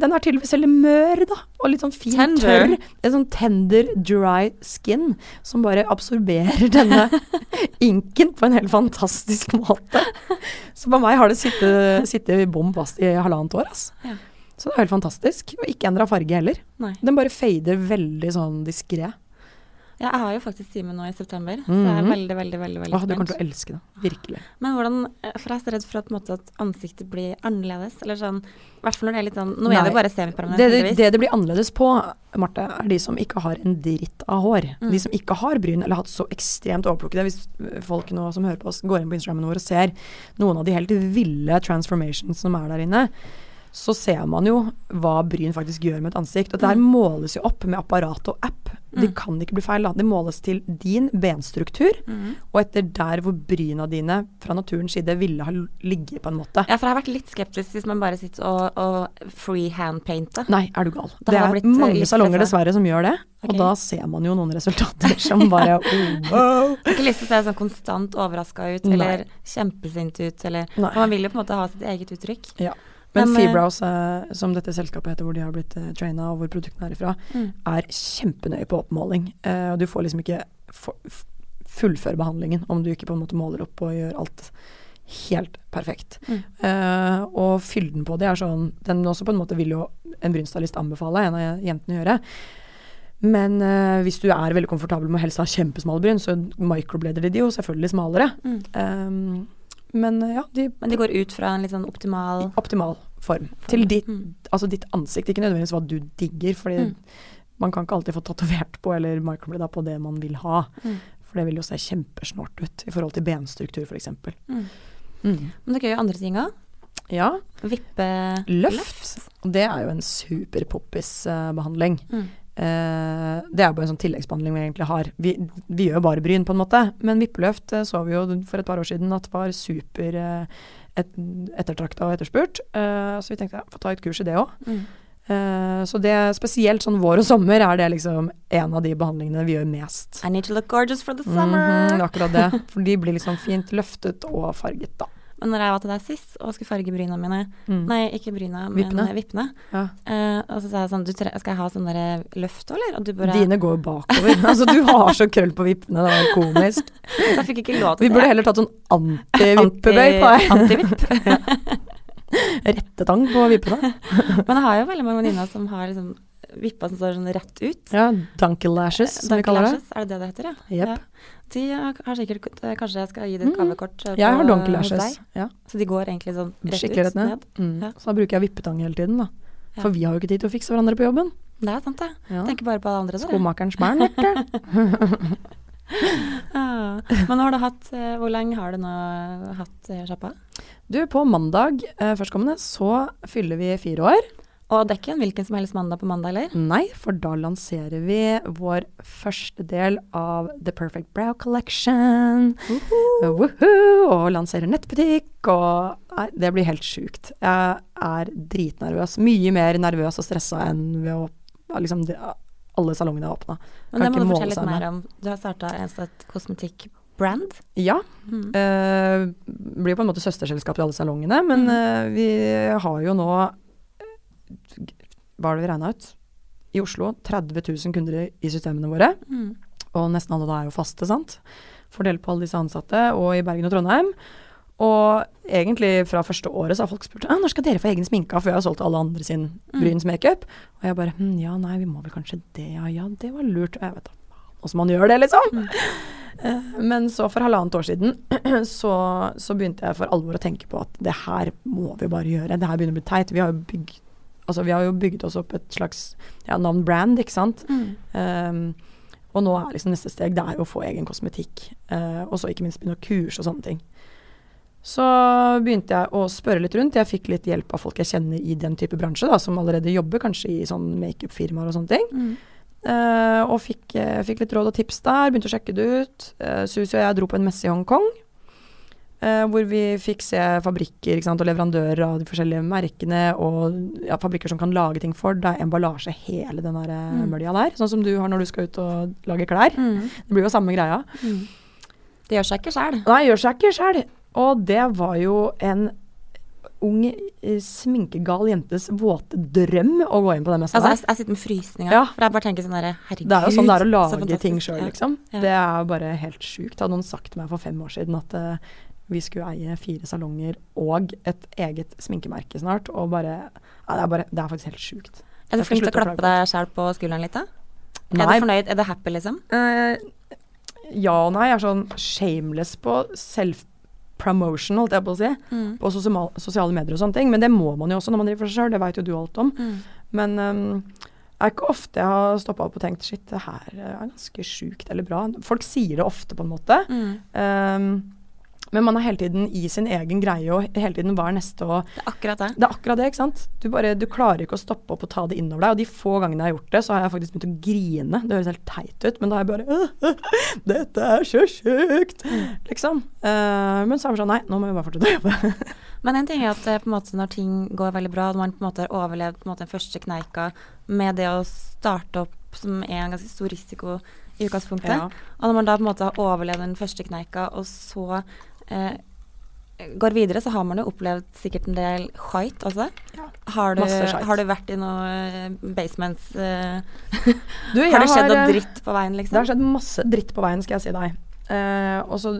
Den er tydeligvis veldig mør, da. Og litt sånn fin, Tender. tørr. En sånn tender, dry skin som bare absorberer denne [laughs] inken på en helt fantastisk måte. Så på meg har det sittet, sittet bom fast i halvannet år, altså. Ja. Så det er helt fantastisk. Og ikke endra farge heller. Nei. Den bare fader veldig sånn diskré. Ja, jeg har jo faktisk time nå i september, så jeg er Mhm. veldig, veldig, veldig, veldig spent. du kommer til å elske det. Virkelig. Men hvordan eh, For jeg er så redd for at, at ansiktet blir annerledes. Eller sånn I hvert fall når det er litt sånn Nå Nei. er det bare semipermanent, Det, det, det det blir annerledes på, Marte, er de som ikke har en dritt av hår. Mm. De som ikke har bryn, eller har hatt så ekstremt overplukkede. Hvis folk nå som hører på oss, går inn på Instagrammen vår og ser noen av de helt ville transformations som er der inne, så ser man jo hva bryn faktisk gjør med et ansikt. Og det her Mm. måles jo opp med apparat og app. Det Mm. kan ikke bli feil. da. Det måles til din benstruktur, mm. og etter der hvor bryna dine fra naturens side ville ha ligget, på en måte. Ja, for jeg har vært litt skeptisk hvis man bare sitter og, og freehand-painter. Nei, er du gal. Det Det er eh, mange salonger dessverre som gjør det. okay. Og da ser man jo noen resultater som bare oh, [laughs] wow. Jeg har ikke lyst til å se sånn konstant overraska ut, Nei. eller kjempesint ut, eller Nei. Man vil jo på en måte ha sitt eget uttrykk. Ja. Men, Men, eh, Feebrows, eh, som dette selskapet heter, hvor de har blitt uh, traina, og hvor produktene er ifra, Mm. er kjempenøye på oppmåling. Eh, og du får liksom ikke fullføre behandlingen om du ikke på en måte måler opp og gjør alt helt perfekt. Mm. Eh, og fylden på det er sånn Den også på en måte vil jo en brynstylist anbefale en av jentene å gjøre. Men eh, hvis du er veldig komfortabel med å helst ha kjempesmale bryn, så microblader de de jo selvfølgelig smalere. Mm. Um, men eh, ja, de Men de går ut fra en litt sånn optimal optimal form. Til ditt, Mm. altså ditt ansikt, ikke nødvendigvis hva du digger. Fordi Mm. man kan ikke alltid få tatovert på eller microblada på det man vil ha. Mm. For det vil jo se kjempesnålt ut i forhold til benstruktur f.eks. Mm. Mm. Men dere gjør andre ting òg. Ja, Vippe løft. Og det er jo en superpoppis-behandling. Mm. Eh, det er bare en sånn tilleggsbehandling vi egentlig har. Vi, vi gjør bare bryn, på en måte. Men vippeløft uh, så vi jo for et par år siden at var super uh, et, ettertrakta og etterspurt. Så vi tenkte ja, få ta et kurs i det òg. Mm. Så det spesielt sånn vår og sommer er det liksom en av de behandlingene vi gjør mest. I need to look gorgeous for the summer. Mm -hmm, akkurat det. For de blir liksom fint løftet og farget, da. Men når jeg var til deg sist og skulle farge bryna mine Mm. Nei, ikke bryna, men Vippene. vippene. Ja. Eh, og så sa jeg sånn du Skal jeg ha sånn løft òg, eller? Og du bare Dine går bakover. [laughs] altså, du har så krøll på vippene, det er komisk. Så jeg fikk ikke lov til det. Vi burde heller tatt sånn anti-vippebøy på deg. Antivipp. [laughs] Rettetang på vippene. [laughs] Men jeg har jo veldig mange venninner som har liksom vippa som står sånn rett ut. Ja, donkey lashes, som vi kaller det. Er det det det heter, ja? Yep. Ja. De har sikkert Kanskje jeg skal gi det et gavekort mm. Jeg har på- lashes. Ja. Så de går egentlig sånn rett Skikkelig ut? rett ned. Mm. Ja. Så da bruker jeg vippetang hele tiden, da. For vi har jo ikke tid til å fikse hverandre på jobben. Det er sant, det. Ja. Tenker bare på alle andre. Skomakerens barn, vet du. [laughs] Ah. Men har du hatt eh, Hvor lenge har du nå hatt eh, sjappa? Du, på mandag eh, førstkommende så fyller vi fire år. Og det er ikke en hvilken som helst mandag på mandag, eller? Nei, for da lanserer vi vår første del av The Perfect Brow Collection. Uh, Woohoo! Og lanserer nettbutikk og Nei, det blir helt sjukt. Jeg er dritnervøs. Mye mer nervøs og stressa enn ved å liksom, alle salongene er åpna. Men det må du fortelle litt mer om. Du har starta et kosmetikkbrand. Ja. Mm. Uh, blir på en måte søsterselskap til alle salongene, men eh, vi har jo nå Hva har det vi regna ut? I Oslo 30 000 kunder i systemene våre. Mm. Og nesten alle da er jo faste, sant. Fordelt på alle disse ansatte, og i Bergen og Trondheim. Og egentlig fra første året så har folk spurt når skal dere få egen sminke, for vi har solgt alle andre sin Mm. Bryns makeup. Og jeg bare hm, ja, nei, vi må vel kanskje det, ja, ja, det var lurt. Jeg vet da åssen man gjør det, liksom. Mm. [laughs] Eh, Men så for halvannet år siden [clears throat] så, så begynte jeg for alvor å tenke på at det her må vi bare gjøre. Det her begynner å bli teit. Vi har jo bygd, altså, vi har jo bygd oss opp et slags ja, navn-brand, ikke sant. Mm. Um, og nå er liksom neste steg det er jo å få egen kosmetikk. Uh, og så ikke minst begynne å kurse og sånne ting. Så begynte jeg å spørre litt rundt. Jeg fikk litt hjelp av folk jeg kjenner i den type bransje, da, som allerede jobber kanskje i sånn makeupfirmaer og sånne ting. Mm. Uh, og fikk, eh, fikk litt råd og tips der. Begynte å sjekke det ut. Uh, Susi og jeg dro på en messe i Hongkong. Eh, hvor vi fikk se fabrikker ikke sant, og leverandører av de forskjellige merkene. Og ja, fabrikker som kan lage ting for deg. Emballasje, hele den der eh, Mm. mølja der. Sånn som du har når du skal ut og lage klær. Mm. Det blir jo samme greia. Mm. Det gjør seg ikke sjæl. Nei, gjør seg ikke sjæl. Og det var jo en ung, eh, sminkegal jentes våte drøm å gå inn på den messa Altså, der. jeg, jeg sitter med frysninger. Ja. For jeg bare tenker sånn derre Herregud. Det er jo sånn det er å lage ting sjøl, liksom. Ja. Det er jo bare helt sjukt. Hadde noen sagt til meg for fem år siden at eh, vi skulle eie fire salonger og et eget sminkemerke snart, og bare ja, det, er bare det er faktisk helt sjukt. Er du flink til å klappe deg sjæl på skulderen litt, da? Er du fornøyd? Er du happy, liksom? Uh, ja og nei. Jeg er sånn shameless på self-promotion, holdt jeg på å si. Mm. På sosiale medier og sånne ting. Men det må man jo også når man driver for seg sjøl, det veit jo du alt om. Mm. Men um, det er ikke ofte jeg har stoppa opp og tenkt shit, det her er ganske sjukt eller bra. Folk sier det ofte, på en måte. Mm. Um, men man er hele tiden i sin egen greie, og hele tiden hva er neste og Det er akkurat det. Det er akkurat det, ikke sant. Du, bare, du klarer ikke å stoppe opp og ta det innover deg. Og de få gangene jeg har gjort det, så har jeg faktisk begynt å grine. Det høres helt teit ut, men da har jeg bare [laughs] Dette er så sjukt! Liksom. Uh, men så er det sånn Nei, nå må vi bare fortsette å jobbe. [laughs] Men en ting er at eh, på en måte, når ting går veldig bra, og man på en måte har overlevd på en måte, den første kneika med det å starte opp, som er en ganske stor risiko i utgangspunktet, Ja. og når man da på en måte har overlevd den første kneika, og så eh, går videre, så har man jo opplevd sikkert en del skit også. Ja. Har, du, har du vært i noen basements eh, Du, [laughs] Har det skjedd har, noe eh, dritt på veien, Det har liksom? skjedd masse dritt på veien, skal jeg si deg. Eh, og så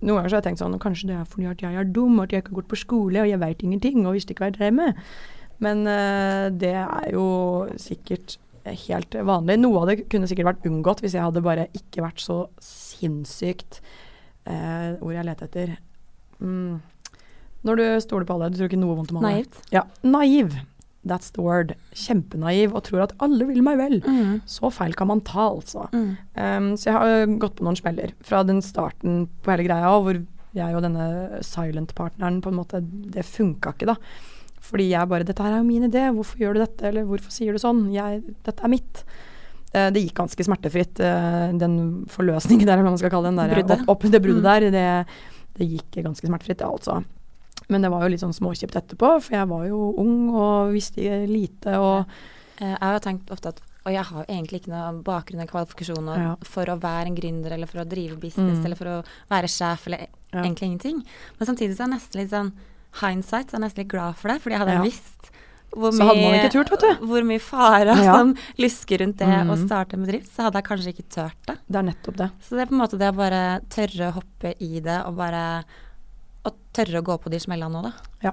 Noen ganger så har jeg tenkt sånn Kanskje det er fordi at jeg er dum, at jeg ikke har gått på skole, og jeg veit ingenting, og visste ikke hva jeg drev med. Men eh, det er jo sikkert helt vanlig. Noe av det kunne sikkert vært unngått hvis jeg hadde bare ikke vært så sinnssykt eh, Ord jeg leter etter. Mm. Når du stoler på alle, du tror ikke noe vondt om alle. Naivt? Ja, naiv. That's the word. Kjempenaiv og tror at alle vil meg vel. Mm. Så feil kan man ta, altså. Mm. Um, så jeg har gått på noen smeller fra den starten på hele greia, hvor jeg og denne silent-partneren på en måte Det funka ikke, da. Fordi jeg bare 'Dette her er jo min idé. Hvorfor gjør du dette?' Eller 'Hvorfor sier du sånn?' Jeg, 'Dette er mitt'. Eh, det gikk ganske smertefritt, eh, den forløsningen der, eller hva man skal kalle den. Der, Bruddet. Opp, opp, det bruddet Mm. der, det, det gikk ganske smertefritt, ja, altså. Men det var jo litt sånn småkjipt etterpå, for jeg var jo ung og visste lite og Eh, Jeg har tenkt ofte at Og jeg har egentlig ikke noe bakgrunn eller kvalifikasjoner Ja. for å være en gründer eller for å drive business Mm. eller for å være sjef eller Ja. egentlig ingenting. Men samtidig så er jeg nesten litt sånn hindsight, så er jeg nesten litt glad for det, fordi jeg hadde Ja. visst hvor Så hadde man ikke turt, vet du. hvor mye farer Ja. som lysker rundt det å Mm. starte en bedrift, så hadde jeg kanskje ikke turt det. Det er nettopp det. Så det er på en måte det å bare tørre å hoppe i det og bare og tørre å gå på de smellene nå, da.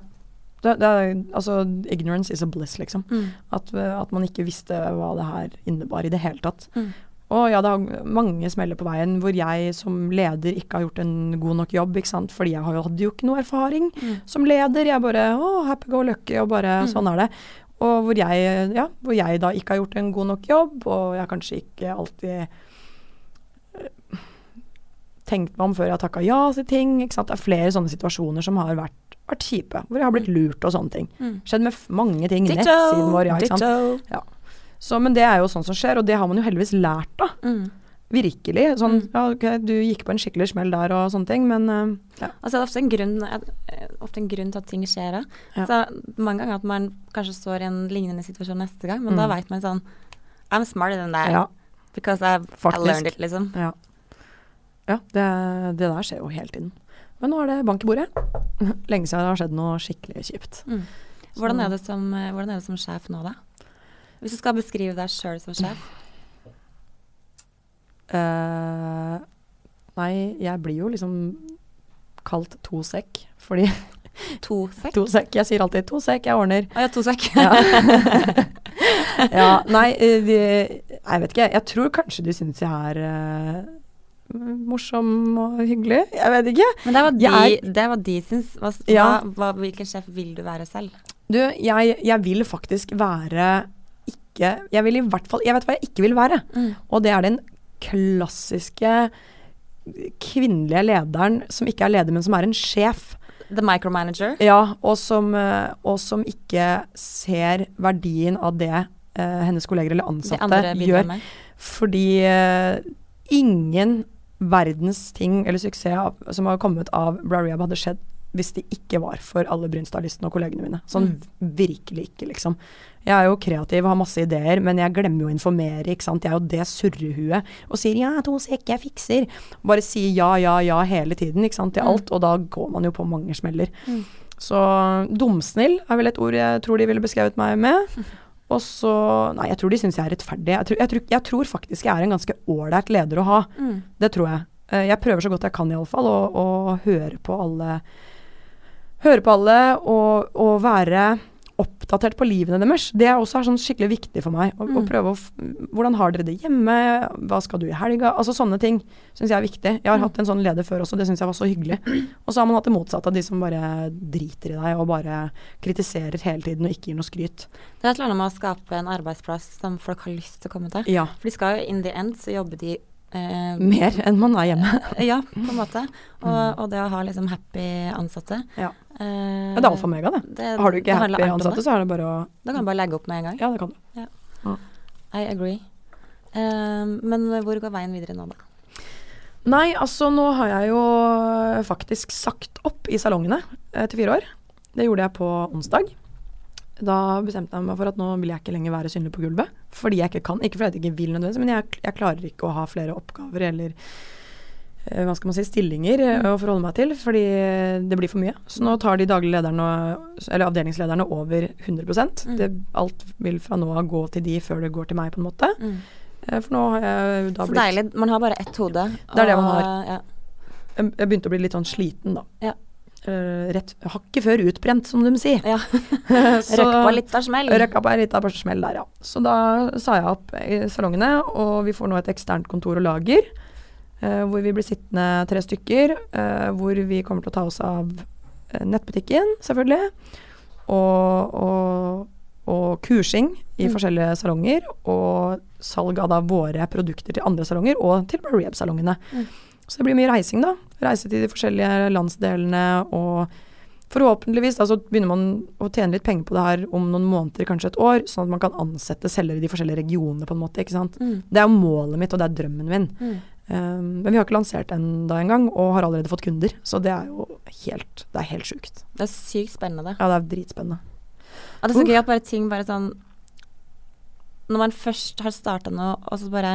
det, det er, altså, ignorance is a bliss, liksom. Mm. At, at man ikke visste hva det her innebar i det hele tatt. Mm. Og ja, det er mange smeller på veien hvor jeg som leder ikke har gjort en god nok jobb, ikke sant. Fordi jeg hadde jo ikke noe erfaring Mm. som leder. Jeg bare å, happy go lucky, og bare Mm. sånn er det. Og hvor jeg, ja, hvor jeg da ikke har gjort en god nok jobb, og jeg kanskje ikke alltid eh, tenkt meg om før jeg har takka ja til ting. ikke sant? Det er flere sånne situasjoner som har vært, vært kjipe, hvor jeg har blitt lurt og sånne ting. Mm. Skjedd med mange ting. Nettsiden vår, ja, ikke sant. Ditto. Så, men det er jo sånn som skjer, og det har man jo heldigvis lært av. Mm. Virkelig. Sånn, Mm. ja, ok, du gikk på en skikkelig smell der og sånne ting, men eh, ja. Altså, det er ofte en grunn, eh, ofte en grunn til at ting skjer. òg. Ja. Mange ganger at man kanskje står i en lignende situasjon neste gang, men Mm. da vet man sånn I'm smarter than that ja. because I've I learned it, liksom. Ja, ja det, det der skjer jo hele tiden. Men nå er det bank i bordet. [laughs] Lenge siden det har skjedd noe skikkelig kjipt. Mm. Hvordan, er det som, eh, hvordan er det som sjef nå, da? Hvis du skal beskrive deg sjøl som sjef. Uh, nei, jeg blir jo liksom kalt to sekk, fordi [laughs] To sekk? To sekk, jeg sier alltid to sekk, jeg ordner. Å ja, to sekk. Ja. [laughs] ja, nei, eh, de, jeg vet ikke. Jeg tror kanskje de syns jeg er uh, morsom og hyggelig. Jeg vet ikke. Men det var de, er, det var de syns. Hva, Ja. hva, hva, hvilken sjef vil du være selv? Du, jeg, jeg vil faktisk være ikke Jeg vil i hvert fall Jeg vet hva jeg ikke vil være. Og det er den klassiske kvinnelige lederen som ikke er leder, men som er en sjef. The micromanager. Ja, og som, eh, og som ikke ser verdien av det eh, hennes kolleger eller ansatte gjør. med. Fordi eh, ingen verdens ting eller suksess som har kommet av Brariab, hadde skjedd hvis det ikke var for alle Brynstad-listene og kollegene mine. Sånn virkelig ikke, liksom. Jeg er jo kreativ og har masse ideer, men jeg glemmer jo å informere, ikke sant. Jeg er jo det surrehuet og sier ja, to sekk, jeg fikser. Bare sier ja, ja, ja hele tiden, ikke sant, til Mm. alt. Og da går man jo på mange smeller. Mm. Så dumsnill er vel et ord jeg tror de ville beskrevet meg med. [laughs] Og så Nei, jeg tror de syns jeg er rettferdig. Jeg tror, jeg, tror, jeg tror faktisk jeg er en ganske ålreit leder å ha. Mm. Det tror jeg. Eh, Jeg prøver så godt jeg kan iallfall, å høre på alle Høre på alle og, og være oppdatert på livene deres. Det er også er sånn skikkelig viktig for meg. Å, Mm. prøve å Hvordan har dere det hjemme? Hva skal du i helga? Altså sånne ting syns jeg er viktig. Jeg har Mm. hatt en sånn leder før også, det syns jeg var så hyggelig. Og så har man hatt det motsatte av de som bare driter i deg og bare kritiserer hele tiden og ikke gir noe skryt. Det er et eller annet med å skape en arbeidsplass som folk har lyst til å komme til. Ja. For de skal jo in the end så jobber de eh, Mer enn man er hjemme. Ja, på en måte. Og, og det å ha liksom happy ansatte. Ja. eh, det er alfa og mega, det. det- Har du ikke happy ansatte, så er det bare å Da kan du bare legge opp med en gang. Ja, det kan du. I agree. Eh, men hvor går veien videre nå, da? Nei, altså nå har jeg jo faktisk sagt opp i salongene eh, til fire år. Det gjorde jeg på onsdag. Da bestemte jeg meg for at nå vil jeg ikke lenger være synlig på gulvet. Fordi jeg ikke kan. Ikke fordi jeg ikke vil nødvendigvis, men jeg, jeg klarer ikke å ha flere oppgaver eller eh, hva skal man si, stillinger mm. å forholde meg til, fordi det blir for mye. Så nå tar de daglige lederne, eller avdelingslederne, over 100 Mm. det, Alt vil fra nå av gå til de før det går til meg, på en måte. Mm. Eh, For nå har jeg da Så blitt deilig. Man har bare ett hode. Det er det man har. Ja. Jeg begynte å bli litt sånn sliten, da. Ja. Eh, rett Hakket før utbrent, som de sier. ja. [laughs] Så- Røkk på litt av smell. Røkka på litt av smell der, ja. Så da sa jeg opp i salongene, og vi får nå et eksternt kontor og lager. Uh, hvor vi blir sittende tre stykker. Uh, hvor vi kommer til å ta oss av nettbutikken, selvfølgelig. Og, og, og kursing i Mm. forskjellige salonger. Og salg av da våre produkter til andre salonger, og til Rehab-salongene. Mm. Så det blir mye reising, da. Reise til de forskjellige landsdelene og Forhåpentligvis altså, begynner man å tjene litt penger på det her om noen måneder, kanskje et år, sånn at man kan ansette selgere i de forskjellige regionene, på en måte. ikke sant? Mm. Det er jo målet mitt, og det er drømmen min. Mm. Um, men vi har ikke lansert ennå engang, og har allerede fått kunder. Så det er jo helt, det er helt sjukt. Det er sykt spennende. Ja, det er dritspennende. Ja, det er så uh. gøy at bare ting bare sånn Når man først har starta noe, og så bare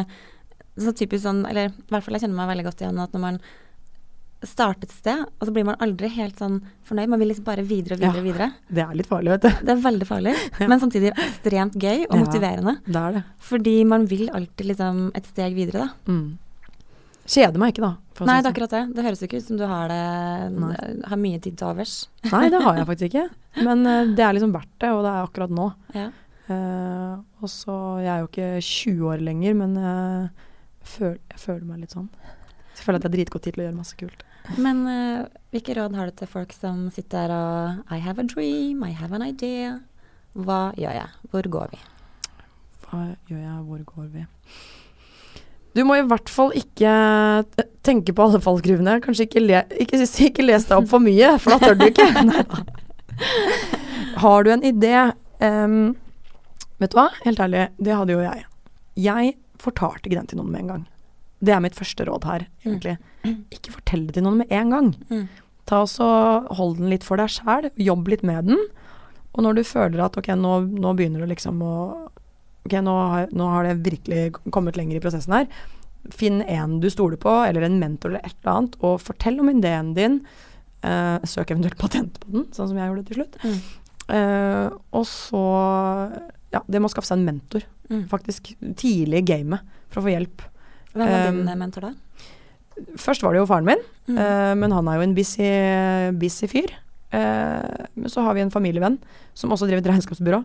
Så typisk sånn, eller i hvert fall jeg kjenner meg veldig godt igjen at når man starter et sted, og så blir man aldri helt sånn fornøyd. Man vil liksom bare videre og videre. Ja. og videre. [laughs] Det er litt farlig, vet du. Det er veldig farlig, [laughs] men samtidig ekstremt gøy og Ja. motiverende. Det er det. Fordi man vil alltid liksom et steg videre, da. Mm. Kjeder meg ikke, da. Nei, det er akkurat det. Det høres jo ikke ut som du har det Har mye tid til overs. sånn. Nei, det har jeg faktisk ikke. [laughs] Men uh, det er liksom verdt det, og det er akkurat nå. Ja. Uh, og så Jeg er jo ikke 20 år lenger, men uh, føl, jeg føler meg litt sånn. Jeg føler at jeg har dritgod tid til å gjøre masse kult. Men uh, hvilke råd har du til folk som sitter der og I have a dream, I have an idea. Hva gjør jeg? Hvor går vi? Hva gjør jeg, hvor går vi? Du må i hvert fall ikke tenke på alle fallgruvene. Kanskje ikke, le, ikke, ikke les deg opp for mye, for da tør du ikke. [laughs] Har du en idé um, Vet du hva, helt ærlig, det hadde jo jeg. Jeg fortalte ikke den til noen med en gang. Det er mitt første råd her, egentlig. Ikke fortell det til noen med en gang. Mm. Ta og så Hold den litt for deg sjæl, jobb litt med den. Og når du føler at ok, nå, nå begynner du liksom å Ok, nå har, nå har det virkelig kommet lenger i prosessen her. Finn en du stoler på, eller en mentor eller et eller annet, og fortell om ideen din. Eh, søk eventuelt patent på den, sånn som jeg gjorde til slutt. Mm. Eh, og så Ja, det med å skaffe seg en mentor, Mm. faktisk. Tidlig i gamet, for å få hjelp. Hvem var Um, din eh, mentor da? Først var det jo faren min, Mm. uh, men han er jo en busy, busy fyr. Uh, men så har vi en familievenn som også driver et regnskapsbyrå.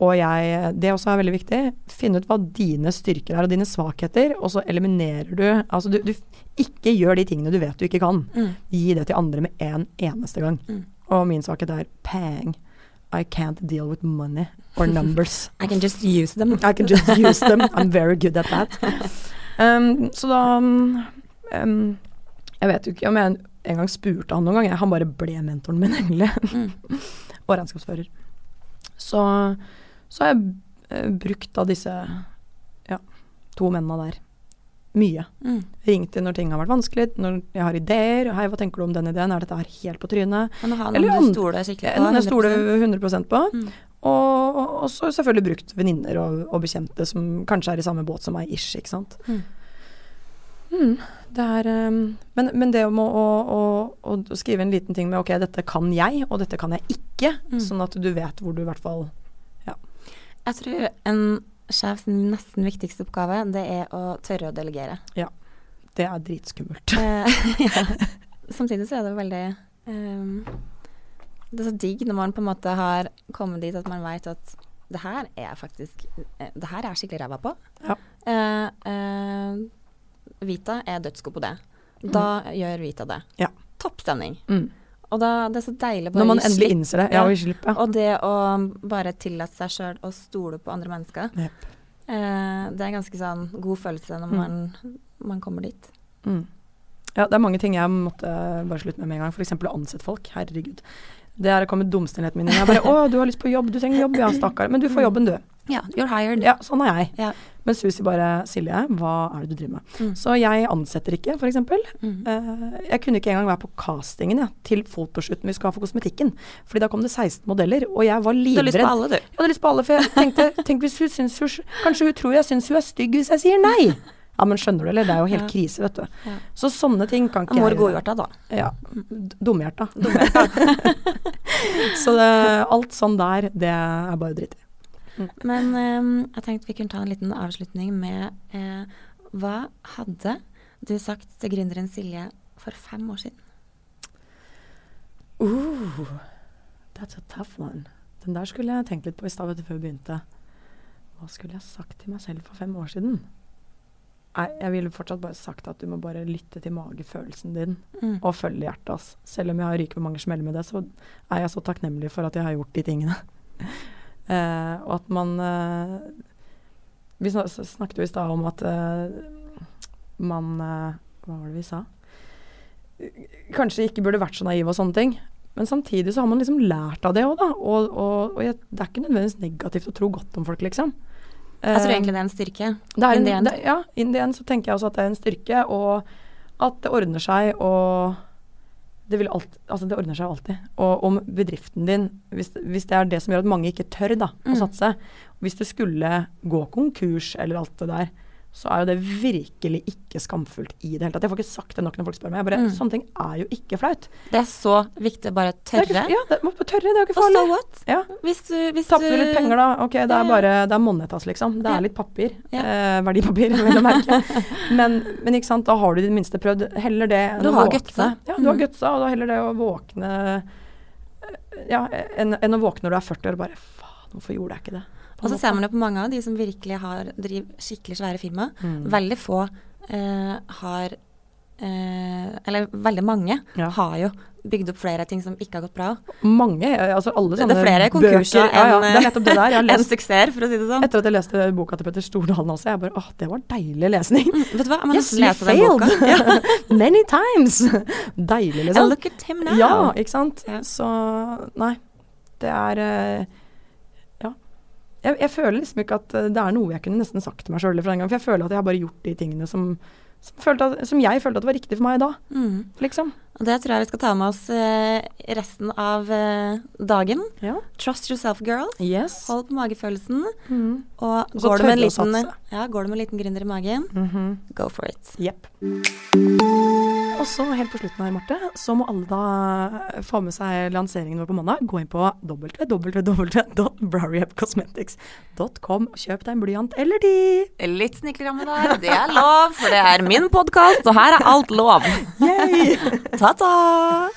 Og jeg, det også er veldig viktig, finne ut hva dine styrker er og dine svakheter, og så eliminerer du Altså du, du ikke gjør de tingene du vet du ikke kan. Mm. Gi det til andre med en eneste gang. Mm. Og min svakhet er pang. I can't deal with money or numbers. [laughs] I can just use them. I can just use them. I'm very good at that. [laughs] Um, så da um, Jeg vet jo ikke om jeg en gang spurte han noen gang. Han bare ble mentoren min, [laughs] egentlig. Mm. og regnskapsfører. Så, så har jeg eh, brukt av disse ja, to mennene der mye. Mm. Ringt inn når ting har vært vanskelig, når jeg har ideer. 'Hei, hva tenker du om den ideen? Er dette her helt på trynet?' Men å ha Eller noen du stoler skikkelig på. En jeg stoler 100%. 100 på. Mm. Og, og, så selvfølgelig brukt venninner og, og bekjente som kanskje er i samme båt som meg, ish, ikke sant. Mm. Mm, det er um, men, men det om å, å, å, å skrive en liten ting med ok, dette kan jeg, og dette kan jeg ikke, Mm. sånn at du vet hvor du i hvert fall Jeg tror en sjef sin nesten viktigste oppgave, det er å tørre å delegere. Ja. Det er dritskummelt. Eh, [laughs] ja. [laughs] Samtidig så er det veldig ehm, Det er så digg når man på en måte har kommet dit at man veit at det her er jeg faktisk eh, Det her er jeg skikkelig ræva på. Ja. Eh, eh, Vita er dødsgod på det. Da gjør Vita det. Ja. Topp stemning. Mm. Og da, det er så deilig Når man endelig innser det. Ja, og ja. Og det å bare tillate seg sjøl å stole på andre mennesker, yep. eh, det er ganske sånn god følelse når Mm. man, man kommer dit. Mm. Ja, det er mange ting jeg måtte bare slutte med med en gang. F.eks. å ansette folk. Herregud. Det er kommet dumstillheten min inn. Jeg bare 'Å, du har lyst på jobb. Du trenger jobb, ja, stakkar. Men du får jobben, du.' Ja, you're hired. Ja, sånn er jeg. Yeah. Men Susi bare 'Silje, hva er det du driver med?' Mm. Så jeg ansetter ikke, f.eks. Mm. Uh, jeg kunne ikke engang være på castingen ja, til fotoshooten vi skal ha for kosmetikken. Fordi da kom det 16 modeller, og jeg var Du hadde lyst på alle, du. Jeg hadde lyst på alle, for jeg tenkte Tenk hvis hun syns hun Kanskje hun tror jeg syns hun er stygg hvis jeg sier nei? Ja, men skjønner du, eller? Det er jo helt Ja. krise, vet du. Ja. Så sånne ting kan ikke Mor jeg godhjerta, da. Ja. Dumhjerta. [laughs] så det, alt sånn der, det er bare dritt i. Men um, jeg tenkte vi kunne ta en liten avslutning med eh, Hva hadde du sagt til gründeren Silje for fem år siden? Uh, that's a tough one. Den der skulle jeg tenkt litt på i stad før vi begynte. Hva skulle jeg sagt til meg selv for fem år siden? Jeg ville fortsatt bare sagt at du må bare lytte til magefølelsen din Mm. og følge hjertet. ass. Selv om jeg har ryket på mange smeller med det, så er jeg så takknemlig for at jeg har gjort de tingene. uh, [laughs] og at man uh, Vi snak- snakket jo i stad om at uh, man Hva var det vi sa? Kanskje ikke burde vært så naiv og sånne ting. Men samtidig så har man liksom lært av det òg, da. Og, og, og jeg, det er ikke nødvendigvis negativt å tro godt om folk, liksom. Jeg tror Eh, egentlig det er en styrke. det er en. Det, ja, in the så tenker jeg også at det er en styrke, og at det ordner seg, og det, vil alt, altså det ordner seg alltid. Og om bedriften din, hvis, hvis det er det som gjør at mange ikke tør da, å Mm. satse Hvis det skulle gå konkurs eller alt det der, så er jo det virkelig ikke skamfullt i det hele tatt. Jeg får ikke sagt det nok når folk spør meg. Jeg bare, Mm. Sånne ting er jo ikke flaut. Det er så viktig å bare Det tørre. ikke, ja, det må tørre. Det er jo ikke Og so farlig. what? Ja. Hvis du, hvis Tapper du litt penger, da? Ok, det er bare det er monetas, liksom. Det er litt papir. Ja. Eh, verdipapir, vel å merke. [laughs] Men, men ikke sant, da har du i det minste prøvd. Heller det enn Du å har våkne. gutsa. Ja, du har Mm. gutsa, og da heller det å våkne eh, Ja, enn enn å våkne når du er 40 år og bare Faen, hvorfor gjorde jeg ikke det? Og så ser man jo på mange av de som virkelig har driver skikkelig svære firma. Mm. Veldig få eh, har eh, Eller veldig mange Ja. har jo bygd opp flere ting som ikke har gått bra. Mange, altså alle Det er flere konkurser enn Ja, ja, det det der. [laughs] En suksess, for å si det sånn. etter at jeg leste boka til Petter Stordalen også, jeg bare åh, det var deilig lesning. Mm, vet du hva, man Yes, lese den boka. [laughs] failed. Many times. Deilig, And liksom. look at him now. Ja, ikke sant. Ja. Så nei. Det er eh. Jeg, jeg føler liksom ikke at eh, det er noe jeg kunne nesten sagt til meg sjøl fra den gang. For jeg føler at jeg har bare gjort de tingene som, som, følte at, som jeg følte at var riktig for meg da. Mm. Liksom. Og det tror jeg vi skal ta med oss eh, resten av eh, dagen. Ja. Trust yourself, girls. Yes. Hold på magefølelsen. Mm. Og går du, med en liten, ja, går du med en liten gründer i magen, Mhm. go for it. Yep. Og så helt på slutten her, Marte, så må alle da få med seg lanseringen vår på mandag. Gå inn på www.browyupcosmetics.com og kjøp deg en blyant eller de. Litt snikleramme der, det er lov, for det er min podkast, og her er alt lov. Yay! Ha det!